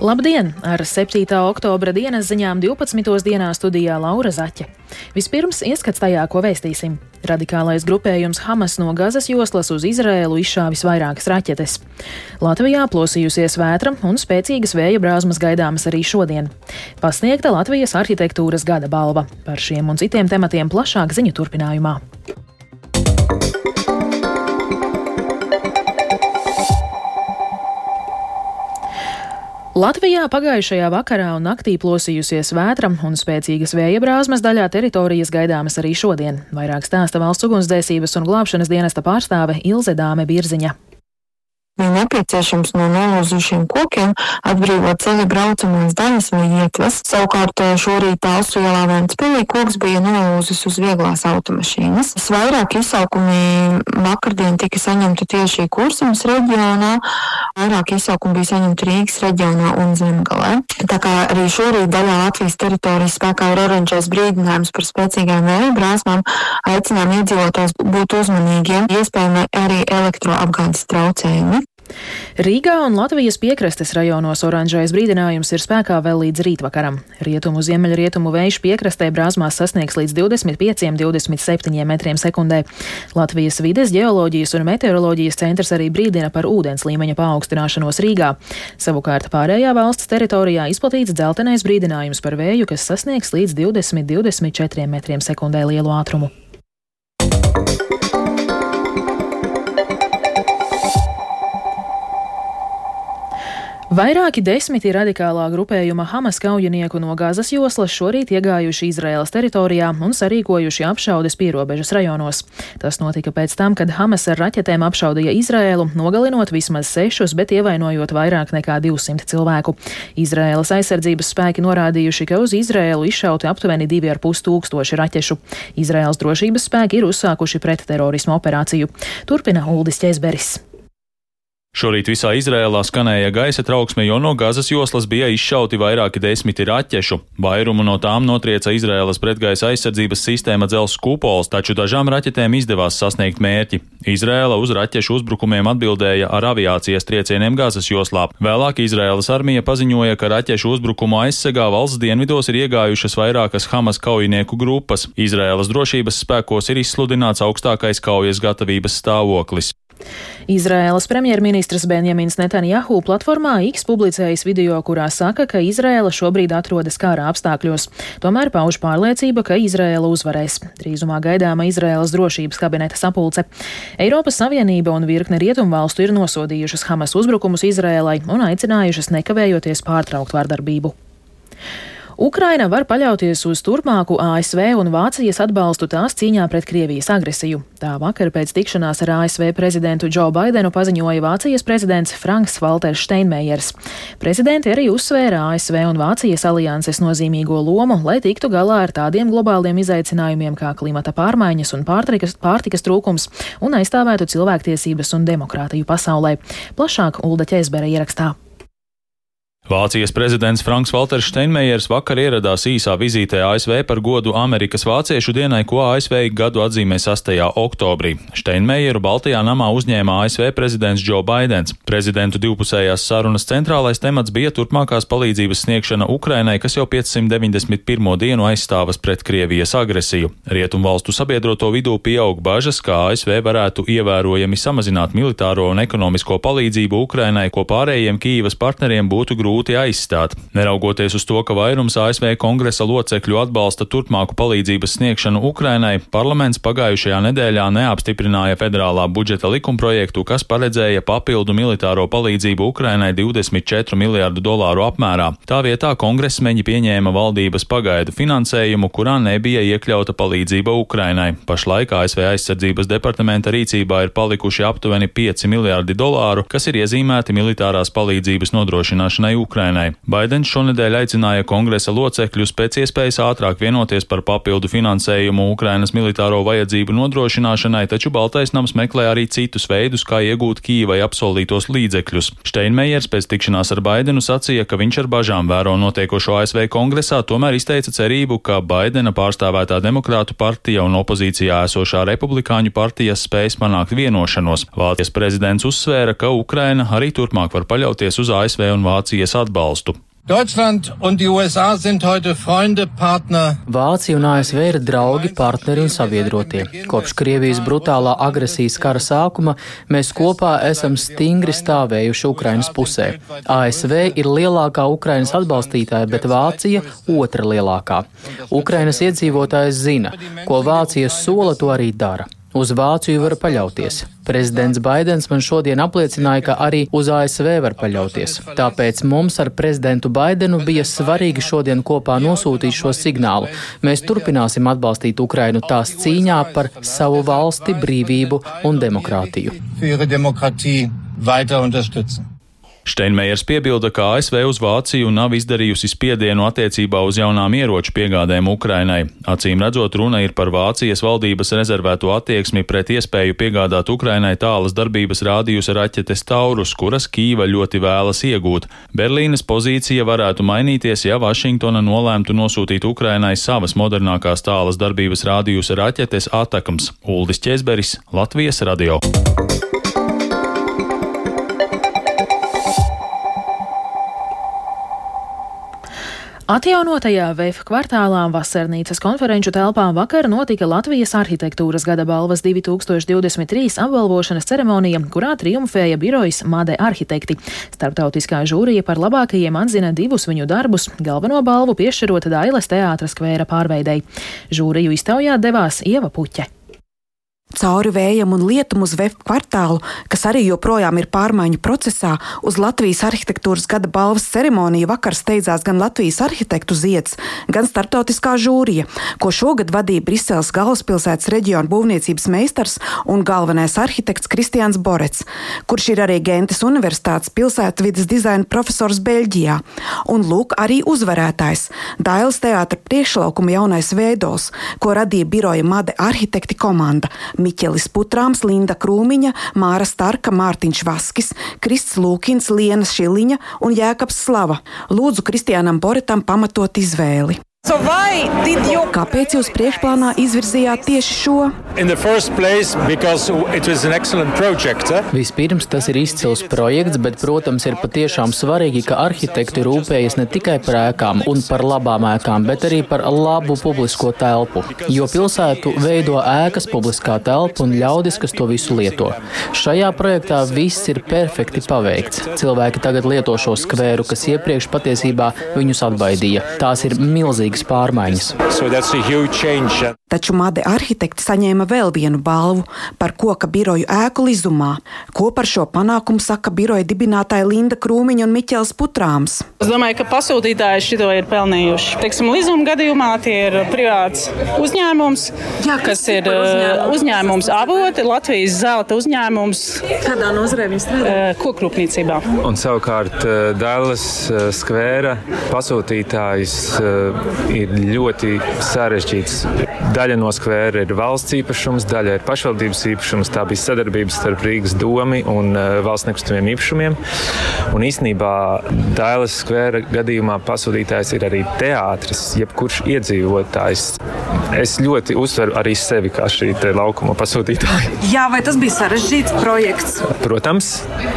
Labdien! Ar 7. oktobra dienas ziņām 12. dienā studijā Laura Zaķe. Vispirms ieskats tajā, ko vēstīsim. Radikālais grupējums Hamas no Gazas joslas uz Izrēlu izšāvis vairākas raķetes. Latvijā plosījusies vētra un spēcīgas vēja brāzmas gaidāmas arī šodien. Pasniegta Latvijas arhitektūras gada balva. Par šiem un citiem tematiem plašāk ziņu turpinājumā. Latvijā pagājušajā vakarā un naktī plosījusies vētra un spēcīgas vēja brāzmas daļā teritorijas gaidāmas arī šodien. Vairāk stāsta valsts ugunsdzēsības un glābšanas dienesta pārstāve Ilze Dāme Birziņa ir nepieciešams no nolūzušiem kokiem atbrīvot ceļa braucamās daļas vai ieklas. Savukārt eh, šorīt Alsu ielā Ventspilī koks bija nolūzis uz vieglās automašīnas. Vairāk izsaukumi vakardien tika saņemti tieši Kursums reģionā, vairāk izsaukumi bija saņemti Rīgas reģionā un Zemgalē. Tā kā arī šorīt daļā Latvijas teritorijas spēkā ir oranžais brīdinājums par spēcīgām vēja brāzmām, aicinām iedzīvotājs būt uzmanīgiem, iespējami arī elektroapgādes traucējumi. Rīgā un Latvijas piekrastes rajonos oranžais brīdinājums ir spēkā vēl līdz rītvakaram. Rietumu ziemeļrietumu vējš piekrastē brāzmās sasniegs līdz 25-27 metriem sekundē. Latvijas vides, geoloģijas un meteoroloģijas centrs arī brīdina par ūdens līmeņa paaugstināšanos Rīgā. Savukārt pārējā valsts teritorijā izplatīts dzeltenais brīdinājums par vēju, kas sasniegs līdz 20-24 metriem sekundē lielu ātrumu. Vairāki desmiti radikālā grupējuma Hamas kaujinieku no Gāzes joslas šorīt iegājuši Izraēlas teritorijā un sarīkojuši apšaudes pierobežas rajonos. Tas notika pēc tam, kad Hamas ar raķetēm apšaudīja Izraēlu, nogalinot vismaz sešus, bet ievainojot vairāk nekā 200 cilvēku. Izraēlas aizsardzības spēki norādījuši, ka uz Izraēlu izšauti aptuveni 2,5 tūkstoši raķešu. Izraēlas drošības spēki ir uzsākuši pretterorismu operāciju. Turpina Uldis Česberis. Šorīt visā Izrēlā skanēja gaisa trauksme, jo no Gazas joslas bija izšauti vairāki desmiti raķešu. Vairumu no tām notrieca Izrēlas pretgaisa aizsardzības sistēma dzels kupols, taču dažām raķetēm izdevās sasniegt mērķi. Izrēla uz raķešu uzbrukumiem atbildēja ar aviācijas triecieniem Gazas joslā. Vēlāk Izrēlas armija paziņoja, ka raķešu uzbrukumu aizsegā valsts dienvidos ir iegājušas vairākas Hamas kaujinieku grupas. Izrēlas drošības spēkos ir izsludināts augstākais kaujas gatavības stāvoklis. Izraēlas premjerministrs Benjamins Netanjahu platformā X publicējis video, kurā saka, ka Izraēla šobrīd atrodas kara apstākļos. Tomēr pauž pārliecību, ka Izraēla uzvarēs. Drīzumā gaidāma Izraēlas drošības kabineta sapulce. Eiropas Savienība un virkne rietumvalstu ir nosodījušas Hamas uzbrukumus Izraēlai un aicinājušas nekavējoties pārtraukt vārdarbību. Ukraina var paļauties uz turpmāku ASV un Vācijas atbalstu tās cīņā pret Krievijas agresiju. Tā vakar pēc tikšanās ar ASV prezidentu Džo Baidenu paziņoja Vācijas prezidents Franks Walters Steinmeiers. Prezidenti arī uzsvēra ASV un Vācijas alianses nozīmīgo lomu, lai tiktu galā ar tādiem globāliem izaicinājumiem kā klimata pārmaiņas un pārtikas, pārtikas trūkums un aizstāvētu cilvēktiesības un demokrātiju pasaulē. Plašāk Ulda Ķēzbera ierakstā. Vācijas prezidents Franks Walters Steinmeiers vakar ieradās īsā vizītē ASV par godu Amerikas Vāciešu dienai, ko ASV gadu atzīmē 6. oktobrī. Steinmeieru Baltijā namā uzņēma ASV prezidents Joe Baidens. Prezidentu divpusējās sarunas centrālais temats bija turpmākās palīdzības sniegšana Ukrainai, kas jau 591. dienu aizstāvas pret Krievijas agresiju. Rietumvalstu sabiedroto vidū pieaug bažas, ka ASV varētu ievērojami samazināt militāro un ekonomisko palīdzību Ukrainai, ko pārējiem Kīvas partneriem būtu grūti grūti aizstāt. Neraugoties uz to, ka vairums ASV kongresa locekļu atbalsta turpmāku palīdzības sniegšanu Ukrainai, parlaments pagājušajā nedēļā neapstiprināja federālā budžeta likumprojektu, kas paredzēja papildu militāro palīdzību Ukrainai 24 miljārdu dolāru apmērā. Tā vietā kongresmeņi pieņēma valdības pagaidu finansējumu, kurā nebija iekļauta palīdzība Ukrainai. Pašlaik ASV aizsardzības departamenta rīcībā ir palikuši aptuveni 5 miljārdi dolāru, kas ir iezīmēti militārās palīdzības nodrošināšanai Ukrainai. Baidens šonedēļ aicināja kongresa locekļus pēc iespējas ātrāk vienoties par papildu finansējumu Ukrainas militāro vajadzību nodrošināšanai, taču Baltais nams meklē arī citus veidus, kā iegūt Kīvai apsolītos līdzekļus. Steinmeiers pēc tikšanās ar Baidenu sacīja, ka viņš ar bažām vēro notiekošo ASV kongresā, tomēr izteica cerību, ka Baidena pārstāvētā demokrātu partija un opozīcijā esošā republikāņu partijas spēs panākt vienošanos. Vācijas prezidents uzsvēra, ka Ukraina arī turpmāk var paļauties uz ASV un Vācijas Vācijas atbalstu. Deutschland und die USA sind heute Freunde, Partner. Vācija un ASV ir draugi, partneri un sabiedrotie. Kopš Krievijas brutālā agresijas kara sākuma mēs kopā esam stingri stāvējuši Ukrainas pusē. ASV ir lielākā Ukrainas atbalstītāja, bet Vācija otra lielākā. Ukrainas iedzīvotājs zina, ko Vācija sola, to arī dara. Uz Vāciju var paļauties. Prezidents Baidens man šodien apliecināja, ka arī uz ASV var paļauties. Tāpēc mums ar prezidentu Baidenu bija svarīgi šodien kopā nosūtīt šo signālu. Mēs turpināsim atbalstīt Ukrainu tās cīņā par savu valsti, brīvību un demokrātiju. Steinmeiers piebilda, ka ASV uz Vāciju nav izdarījusi spiedienu attiecībā uz jaunām ieroču piegādēm Ukrainai. Acīm redzot, runa ir par Vācijas valdības rezervēto attieksmi pret iespēju piegādāt Ukrainai tālas darbības rādījusi raķetes Taurus, kuras Kīva ļoti vēlas iegūt. Berlīnes pozīcija varētu mainīties, ja Vašingtona nolēmtu nosūtīt Ukrainai savas modernākās tālas darbības rādījusi raķetes Atakams. Uldis Česberis, Latvijas radio. Atjaunotajā VF kvartālā Vasarnīcas konferenču telpā vakar notika Latvijas arhitektūras gada balvas 2023 apbalvošanas ceremonija, kurā triumfēja birojas Made arhitekti. Starptautiskā žūrija par labākajiem atzina divus viņu darbus, galveno balvu piešķirot Dailes teātra skvēra pārveidei. Žūriju iztaujā devās Ieva Puķe. Cauri vējam un lietum uz VF kvartālu, kas arī joprojām ir pārmaiņu procesā, uz Latvijas arhitektūras gada balvas ceremoniju vakar steidzās gan Latvijas arhitektu zieds, gan starptautiskā žūrija, ko šogad vadīja Briseles galvaspilsētas reģiona būvniecības meistars un galvenais arhitekts Kristians Borets, kurš ir arī Gentes Universitātes pilsētvidas dizaina profesors Beļģijā. Un lūk, arī uzvarētājs - Dailes teātra priekšlaukuma jaunais veidos, ko radīja biroja Made arhitekti komanda. Miķelis Putrāms, Linda Krūmiņa, Māra Starka, Mārtiņš Vaskis, Krists Lūkins, Liena Šiliņa un Jēkabs Slava. Lūdzu Kristiānam Boretam pamatot izvēli. So you... Kāpēc jūs priekšplānā izvirzījāt tieši šo? Place, project, eh? Vispirms tas ir izcils projekts, bet, protams, ir patiešām svarīgi, ka arhitekti rūpējas ne tikai par ēkām un par labām ēkām, bet arī par labu publisko telpu. Jo pilsētu veido ēkas, publiskā telpa un ļaudis, kas to visu lieto. Šajā projektā viss ir perfekti paveikts. Cilvēki tagad lieto šo skvēru, kas iepriekš patiesībā viņus atbaidīja. Tās ir milzīgas milzīgas pārmaiņas. So Taču Made arhitekti saņēma vēl vienu balvu par koka biroju ēku lizumā. Ko par šo panākumu saka biroja dibinātāja Linda Krūmiņa un Miķels Putrāms? Es domāju, ka pasūtītāji šito ir pelnījuši. Teiksim, lizuma gadījumā tie ir privāts uzņēmums, Jā, kas, kas ir uzņēmums, uzņēmums avoti, Latvijas zelta uzņēmums. Kādā nozarē viņi strādā? Kokrūpniecībā. Un savukārt Dallas skvēra pasūtītājs ir ļoti sarežģīts. Daļa no skvēra ir valsts īpašums, daļa ir pašvaldības īpašums. Tā bija sadarbības starp Rīgas domu un uh, valsts nekustamiem īpašumiem. Un īsnībā Dailas skvēra gadījumā pasūtītājs ir arī teātris, jebkurš iedzīvotājs. Es ļoti uzsveru arī sevi kā šī laukuma pasūtītāja. Jā, vai tas bija sarežģīts projekts? Protams,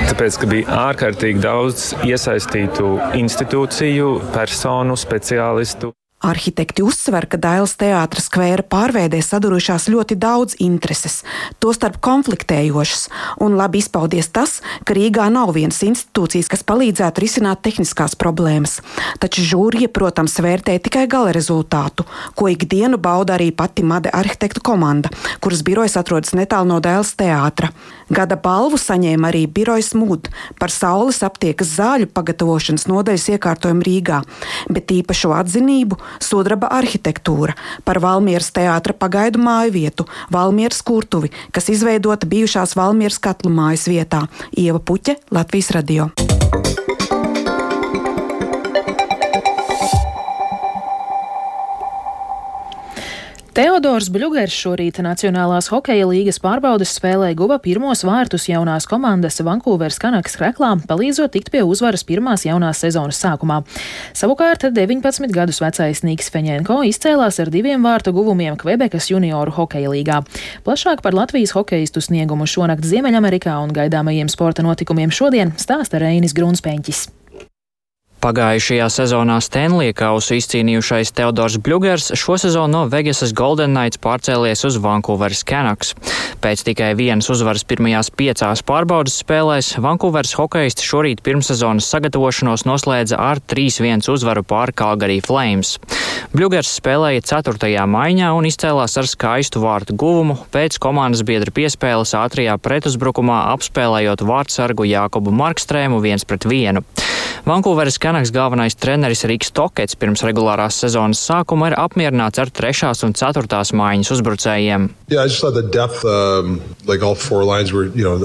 tāpēc, ka bija ārkārtīgi daudz iesaistītu institūciju, personu, speciālistu. Arhitekti uzsver, ka Dailas teātras skvēra pārveidē sadurušās ļoti daudz intereses, tostarp konfliktējošas, un labi izpaudies tas, ka Rīgā nav vienas institūcijas, kas palīdzētu risināt tehniskās problēmas. Taču žūrija, protams, vērtē tikai gala rezultātu, ko ikdienu bauda arī pati Made arhitektu komanda, kuras birojas atrodas netālu no Dailas teātra. Gada balvu saņēma arī birojas Mūd par saules aptiekas zāļu pagatavošanas nodaļas iekārtojumu Rīgā, bet īpašu atzinību sudraba arhitektūra par Valmieras teātra pagaidu māju vietu, Valmieras kurtuvi, kas izveidota bijušās Valmieras katlu mājas vietā. Ieva Puķe, Latvijas radio. Teodors Bļugers šorīt Nacionālās hokeja līgas pārbaudas spēlē guva pirmos vārtus jaunās komandas Vankūveras Kanaks kreklā, palīdzot tikt pie uzvaras pirmās jaunās sezonas sākumā. Savukārt 19 gadus vecais Niks Feņenko izcēlās ar diviem vārtu guvumiem Kvebekas junioru hokeja līgā. Plašāk par Latvijas hokeistu sniegumu šonakt Ziemeļamerikā un gaidāmajiem sporta notikumiem šodien stāsta Reinis Grunspēņķis. Pagājušajā sezonā Stanley kausu izcīnījušais Teodors Bļugers šo sezonu no Vegasas Golden Knights pārcēlies uz Vancouveras Canucks. Pēc tikai vienas uzvaras pirmajās piecās pārbaudas spēlēs Vancouveras hokeisti šorīt pirmsezonas sagatavošanos noslēdza ar 3-1 uzvaru pār Calgary Flames. Bļugers spēlēja 4. maiņā un izcēlās ar skaistu vārtu guvumu pēc komandas biedra piespēles ātrajā pretuzbrukumā apspēlējot vārtsargu Jākobu Markstrēmu viens pret vienu. Vankūveras Kanaks galvenais treneris Riks Tokets pirms regulārās sezonas sākuma ir apmierināts ar trešās un ceturtās mājiņas uzbrucējiem. Yeah, depth, um, like were, you know,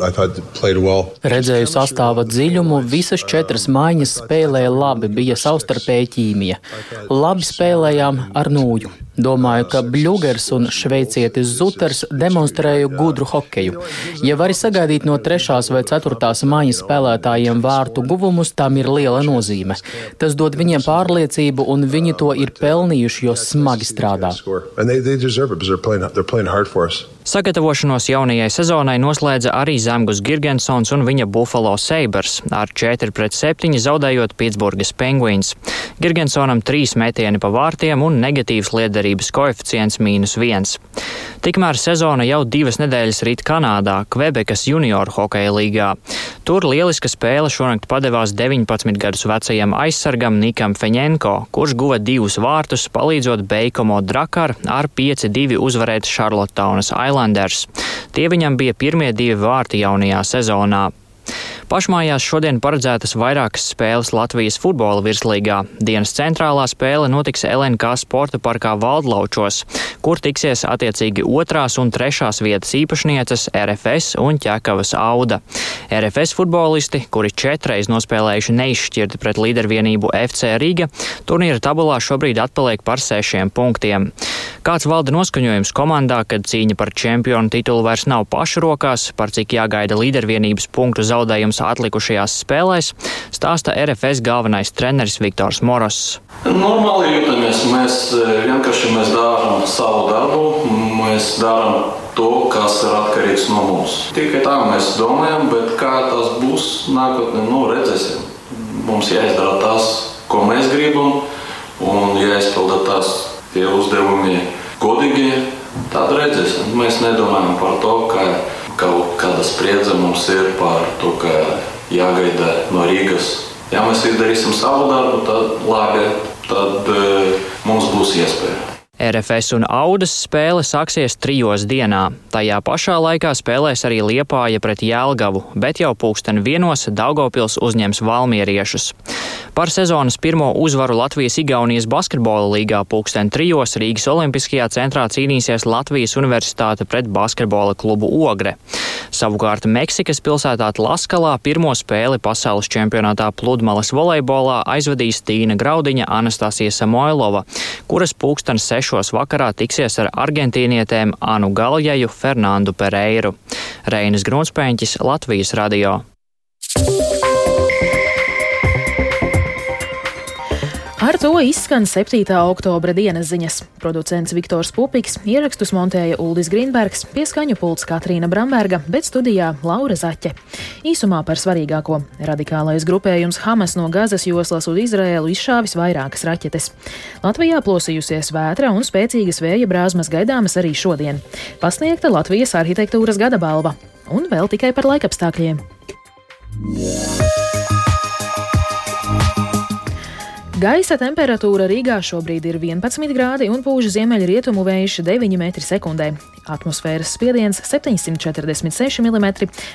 well. Redzēju sastāva dziļumu, visas četras mājiņas spēlēja labi, bija savstarpēja ķīmija. Labi spēlējām ar nūju. Domāju, ka Bļūgers un šveicietis Zuters demonstrēja gudru hokeju. Ja vari sagaidīt no trešās vai ceturtās mājas spēlētājiem vārtu guvumus, tam ir liela nozīme. Tas dod viņiem pārliecību, un viņi to ir pelnījuši, jo smagi strādā. Sagatavošanos jaunajai sezonai noslēdza arī Zemgus Girgensons un viņa Buffalo Sabres ar 4 pret 7 zaudējot Pitsburgas Penguins. Girgensonam trīs metieni pa vārtiem un negatīvs liederības koeficients mīnus viens. Tikmēr sezona jau divas nedēļas rīt Kanādā, Kvebekas junioru hokeja līgā. Tur lieliska spēle šonakt padevās 19 gadus vecajam aizsargam Nikam Feņenko, kurš guva divus vārtus, palīdzot Beikomo Drakar ar 5-2 uzvarēt Charlotteunas Island. Islanders. Tie viņam bija pirmie divi vārti jaunajā sezonā. Pašmājās šodien paredzētas vairākas spēles Latvijas futbola virslīgā. Dienas centrālā spēle notiks LNK sporta parkā Valdlaučos, kur tiksies attiecīgi otrās un trešās vietas īpašnieces RFS un Ķekavas Auda. RFS futbolisti, kuri četreiz nospēlējuši neizšķirti pret līdervienību FC Riga, turnīra tabulā šobrīd atpaliek par sešiem punktiem. Kāds valda noskaņojums komandā, kad cīņa par čempionu titulu vairs nav pašu rokās, par cik jāgaida līdervienības punktu zaudējums mums atlikušajās spēlēs, stāsta RFS galvenais treneris Viktors Moros. Normāli jūtamies, mēs e, vienkārši mēs darām savu darbu, mēs darām to, kas ir atkarīgs no mums. Tikai tā mēs domājam, bet kā tas būs nākotnē, nu redzēsim. Mums jāizdara tas, ko mēs gribam, un jāizpilda tas tie uzdevumi godīgi. Tad redzēsim. Mēs nedomājam par to, ka kaut kāda spriedze mums ir par to, ka jāgaida no Rīgas. Ja mēs darīsim savu darbu, tad labi, tad e, mums būs iespēja. RFS un Audas spēle sāksies trijos dienā. Tajā pašā laikā spēlēs arī Liepāja pret Jēlgavu, bet jau pulksten vienos Daugopils uzņems Valmieriešus. Par sezonas pirmo uzvaru Latvijas-Igaunijas basketbola līgā pulksten trijos Rīgas Olimpiskajā centrā cīnīsies Latvijas Universitāte pret basketbola klubu Ogre. Savukārt Meksikas pilsētā Laskalā pirmo spēli pasaules čempionātā pludmales volejbolā aizvadīs Tīna Graudiņa Anastasija Samoilova, kuras pulksten sešos vakarā tiksies ar argentīnietēm Anu Galjaju Fernandu Pereiru. Reinas Grunspēņķis Latvijas radio. Ar to izskan 7. oktobra dienas ziņas. Producents Viktors Pupiks, ierakstus montēja Uldis Grīnbergs, pieskaņu pults Katrīna Bramberga, bet studijā Laura Zaķe. Īsumā par svarīgāko. Radikālais grupējums Hamas no Gazas joslas uz Izraēlu izšāvis vairākas raķetes. Latvijā plosījusies vētra un spēcīgas vēja brāzmas gaidāmas arī šodien. Pasniegta Latvijas arhitektūras gada balva. Un vēl tikai par laikapstākļiem. Yeah. Gaisa temperatūra Rīgā šobrīd ir 11 grādi un pūž ziemeļrietumu vējš 9 m2. Atmosfēras spiediens 746 mm,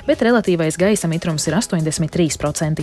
bet relatīvais gaisa mitrums ir 83%.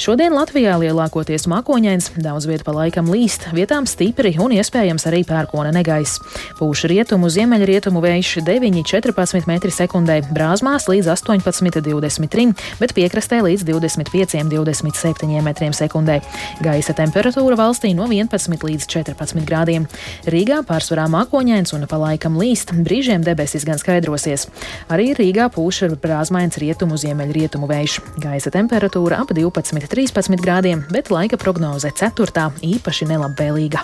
Šodien Latvijā lielākoties mākoņains, daudz vietā pa laikam līst, vietām stipri un iespējams arī pērkona negaiss. Pūš rietumu ziemeļrietumu vējš 9,14 m2, brāzmās līdz 18,23, bet piekrastē līdz 25,27 m2. Gaisa temperatūra valstī no 11 līdz 14 grādiem. Rīgā pārsvarā mākoņains un pa laikam līst, brīžiem debesis gan skaidrosies. Arī Rīgā pūš ar brāzmains rietumu ziemeļrietumu vējš. Gaisa temperatūra ap 12-13 grādiem, bet laika prognoze 4. īpaši nelabvēlīga.